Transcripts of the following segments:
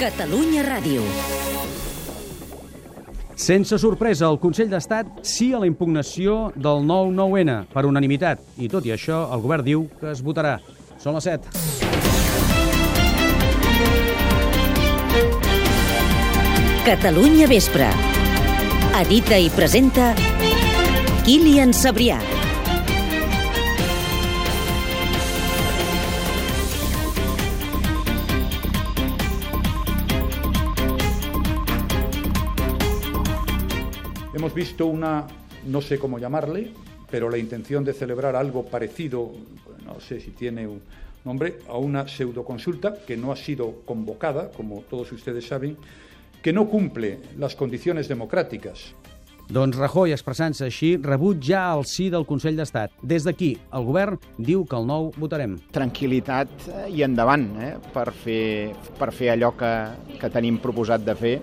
Catalunya Ràdio. Sense sorpresa, el Consell d'Estat sí a la impugnació del 9-9-N per unanimitat. I tot i això, el govern diu que es votarà. Són les 7. Catalunya Vespre. Edita i presenta Kilian Sabrià. Hemos visto una, no sé cómo llamarle, pero la intención de celebrar algo parecido, no sé si tiene un nombre, a una pseudoconsulta que no ha sido convocada, como todos ustedes saben, que no cumple las condiciones democráticas. Doncs Rajoy, expressant-se així, rebut ja el sí del Consell d'Estat. Des d'aquí, el govern diu que el nou votarem. tranquil·litat eh, i endavant eh, per, fer, per fer allò que, que tenim proposat de fer.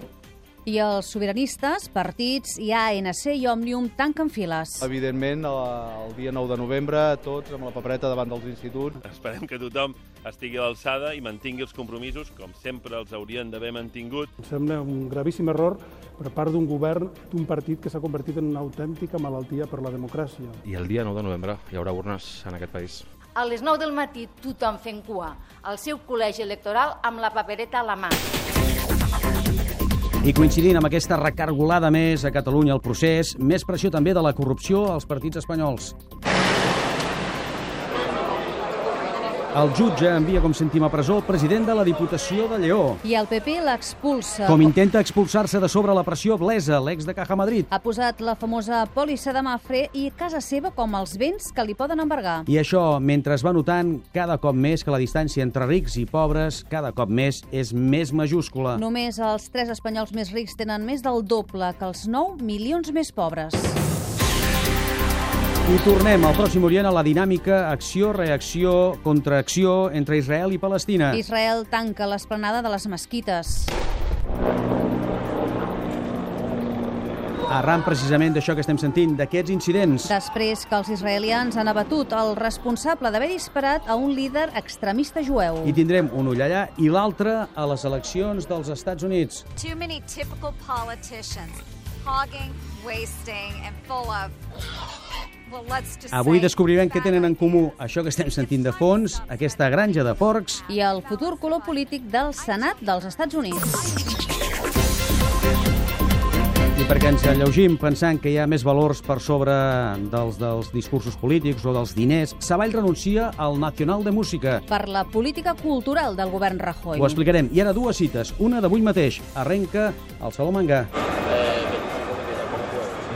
I els sobiranistes, partits i ANC i Òmnium tanquen files. Evidentment, el, dia 9 de novembre, tots amb la papereta davant dels instituts. Esperem que tothom estigui a l'alçada i mantingui els compromisos, com sempre els haurien d'haver mantingut. Em sembla un gravíssim error per part d'un govern d'un partit que s'ha convertit en una autèntica malaltia per la democràcia. I el dia 9 de novembre hi haurà urnes en aquest país. A les 9 del matí tothom fent cua al seu col·legi electoral amb la papereta a la mà. I coincidint amb aquesta recargolada més a Catalunya el procés, més pressió també de la corrupció als partits espanyols. El jutge envia, com sentim a presó, el president de la Diputació de Lleó. I el PP l'expulsa. Com intenta expulsar-se de sobre la pressió Blesa, l'ex de Caja Madrid. Ha posat la famosa pòlissa de Mafre i casa seva com els béns que li poden embargar. I això, mentre es va notant cada cop més que la distància entre rics i pobres cada cop més és més majúscula. Només els tres espanyols més rics tenen més del doble que els 9 milions més pobres. I tornem al Pròxim Orient a la dinàmica acció-reacció, contraacció entre Israel i Palestina. Israel tanca l'esplanada de les mesquites. Arran precisament d'això que estem sentint, d'aquests incidents. Després que els israelians han abatut el responsable d'haver disparat a un líder extremista jueu. I tindrem un ull allà i l'altre a les eleccions dels Estats Units. Too many typical politicians, hogging, wasting, and full of Avui descobrirem què tenen en comú això que estem sentint de fons, aquesta granja de porcs, I el futur color polític del Senat dels Estats Units. i perquè ens alleugim pensant que hi ha més valors per sobre dels, dels discursos polítics o dels diners, Savall renuncia al Nacional de Música. Per la política cultural del govern Rajoy. Ho explicarem. I ara dues cites. Una d'avui mateix. Arrenca al Saló Manga.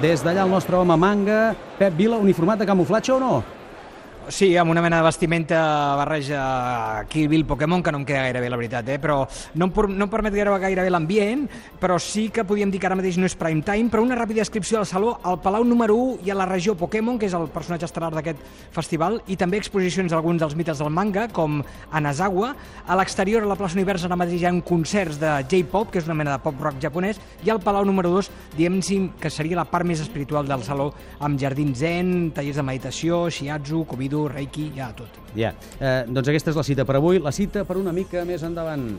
Des d'allà el nostre home manga, Pep Vila, uniformat de camuflatge o no? Sí, amb una mena de vestimenta barreja Kill Bill Pokémon, que no em queda gaire bé, la veritat, eh? però no em, no em permet gaire, gaire bé l'ambient, però sí que podíem dir que ara mateix no és prime time, però una ràpida descripció del saló, al Palau número 1 i a la regió Pokémon, que és el personatge estel·lar d'aquest festival, i també exposicions d'alguns dels mites del manga, com Anazawa. A l'exterior, a la plaça Univers, ara mateix hi ha concerts de J-pop, que és una mena de pop-rock japonès, i al Palau número 2, diem que seria la part més espiritual del saló, amb jardins zen, tallers de meditació, shiatsu, reiki, ja tot. Ja. Eh, doncs aquesta és la cita per avui. La cita per una mica més endavant.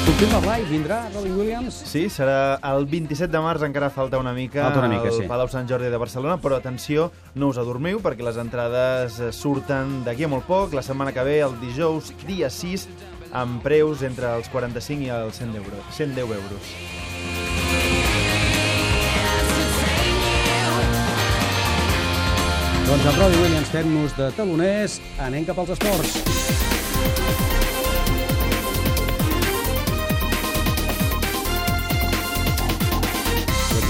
Es confirma Blai, vindrà Robin Williams? Sí, serà el 27 de març, encara falta una mica, Falta una mica, al sí. Palau Sant Jordi de Barcelona, però atenció, no us adormiu, perquè les entrades eh, surten d'aquí a molt poc, la setmana que ve, el dijous, dia 6, amb preus entre els 45 i els 100 euros. 110 euros. Doncs amb Robin Williams fem-nos de taloners, anem cap als esports.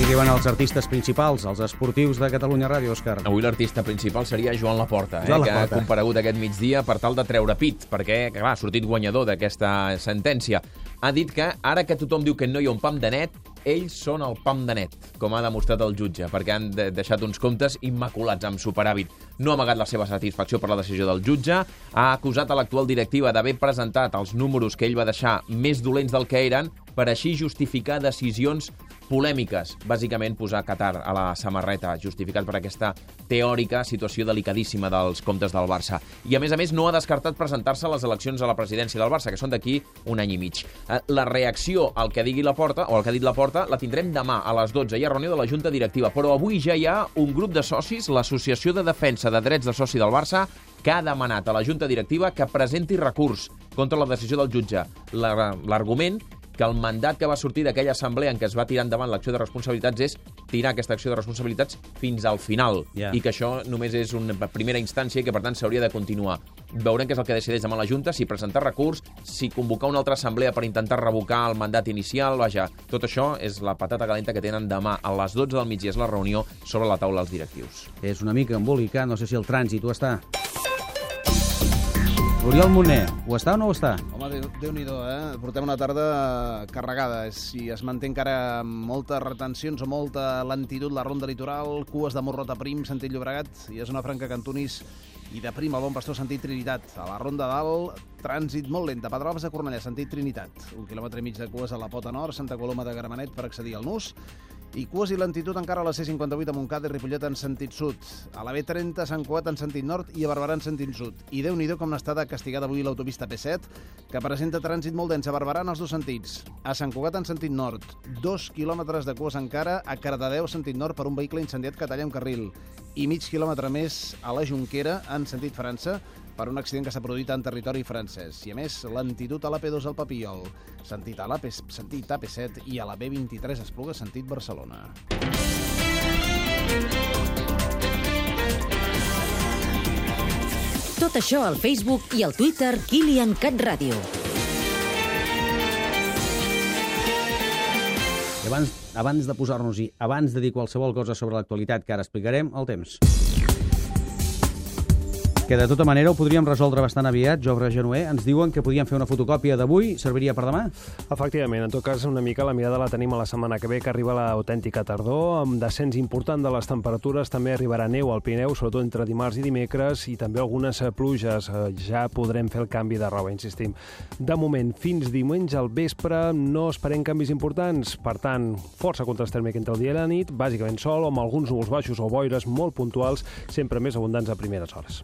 I aquí arriben els artistes principals, els esportius de Catalunya Ràdio, Òscar. Avui l'artista principal seria Joan Laporta, eh, Joan que ha Laporta. comparegut aquest migdia per tal de treure pit, perquè clar, ha sortit guanyador d'aquesta sentència. Ha dit que ara que tothom diu que no hi ha un pam de net, ells són el pam de net, com ha demostrat el jutge, perquè han de deixat uns comptes immaculats amb superàvit. No ha amagat la seva satisfacció per la decisió del jutge, ha acusat a l'actual directiva d'haver presentat els números que ell va deixar més dolents del que eren per així justificar decisions polèmiques, bàsicament posar Qatar a la samarreta, justificat per aquesta teòrica situació delicadíssima dels comptes del Barça. I, a més a més, no ha descartat presentar-se a les eleccions a la presidència del Barça, que són d'aquí un any i mig. Eh, La reacció al que digui la porta, o al que ha dit la porta, la tindrem demà a les 12. Hi ha reunió de la Junta Directiva, però avui ja hi ha un grup de socis, l'Associació de Defensa de Drets de Soci del Barça, que ha demanat a la Junta Directiva que presenti recurs contra la decisió del jutge. La- L'argument que el mandat que va sortir d'aquella assemblea en què es va tirar endavant l'acció de responsabilitats és tirar aquesta acció de responsabilitats fins al final Ja. i que això només és una primera instància i que per tant s'hauria de continuar. Veurem què és el que decideix demà la Junta, si presentar recurs, si convocar una altra assemblea per intentar revocar el mandat inicial, vaja, tot això és la patata calenta que tenen demà a les 12 del migdia, és la reunió sobre la taula dels directius. És una mica embolicat, no sé si el trànsit ho està. Oriol Moner, ho està o no ho està? Home, Déu- Déu-n'hi-do, eh? Portem una tarda carregada. Si es manté encara moltes retencions o molta lentitud la ronda litoral, cues de Morrota Prim, sentit Llobregat, i és una franca Cantonís i de Prim al Bon Pastor, sentit Trinitat. A la ronda dalt, trànsit molt lenta. Pedralbes a Cornellà, sentit Trinitat. Un quilòmetre i mig de cues a la Pota Nord, Santa Coloma de Gramenet per accedir al Nus. I cues i lentitud encara a la C58 a Montcada i Ripollet en sentit sud. A la B30 a Sant Cugat en sentit nord i a Barberà en sentit sud. I déu nhi com n'està de castigada avui l'autopista P7, que presenta trànsit molt dens a Barberà en els dos sentits. A Sant Cugat en sentit nord, dos quilòmetres de cues encara a Cardedeu sentit nord per un vehicle incendiat que talla un carril. I mig quilòmetre més a la Junquera en sentit França per un accident que s'ha produït en territori francès. I a més, lentitud a la P2 al Papiol, sentit a la P, sentit a P7 i a la B23 Espluga, sentit Barcelona. Tot això al Facebook i al Twitter Kilian Cat Ràdio. I abans, abans de posar-nos-hi, abans de dir qualsevol cosa sobre l'actualitat que ara explicarem, el temps. Que de tota manera ho podríem resoldre bastant aviat. Jofre Genuer, ens diuen que podíem fer una fotocòpia d'avui, serviria per demà? Efectivament, en tot cas, una mica la mirada la tenim a la setmana que ve, que arriba l'autèntica tardor, amb descens important de les temperatures, també arribarà neu al Pirineu, sobretot entre dimarts i dimecres, i també algunes eh, pluges. Eh, Ja podrem fer el canvi de roba, insistim. De moment, fins diumenge al vespre, no esperem canvis importants. Per tant, força contrast tèrmic entre el dia i la nit, bàsicament sol, amb alguns núvols baixos o boires molt puntuals, sempre més abundants a primeres hores.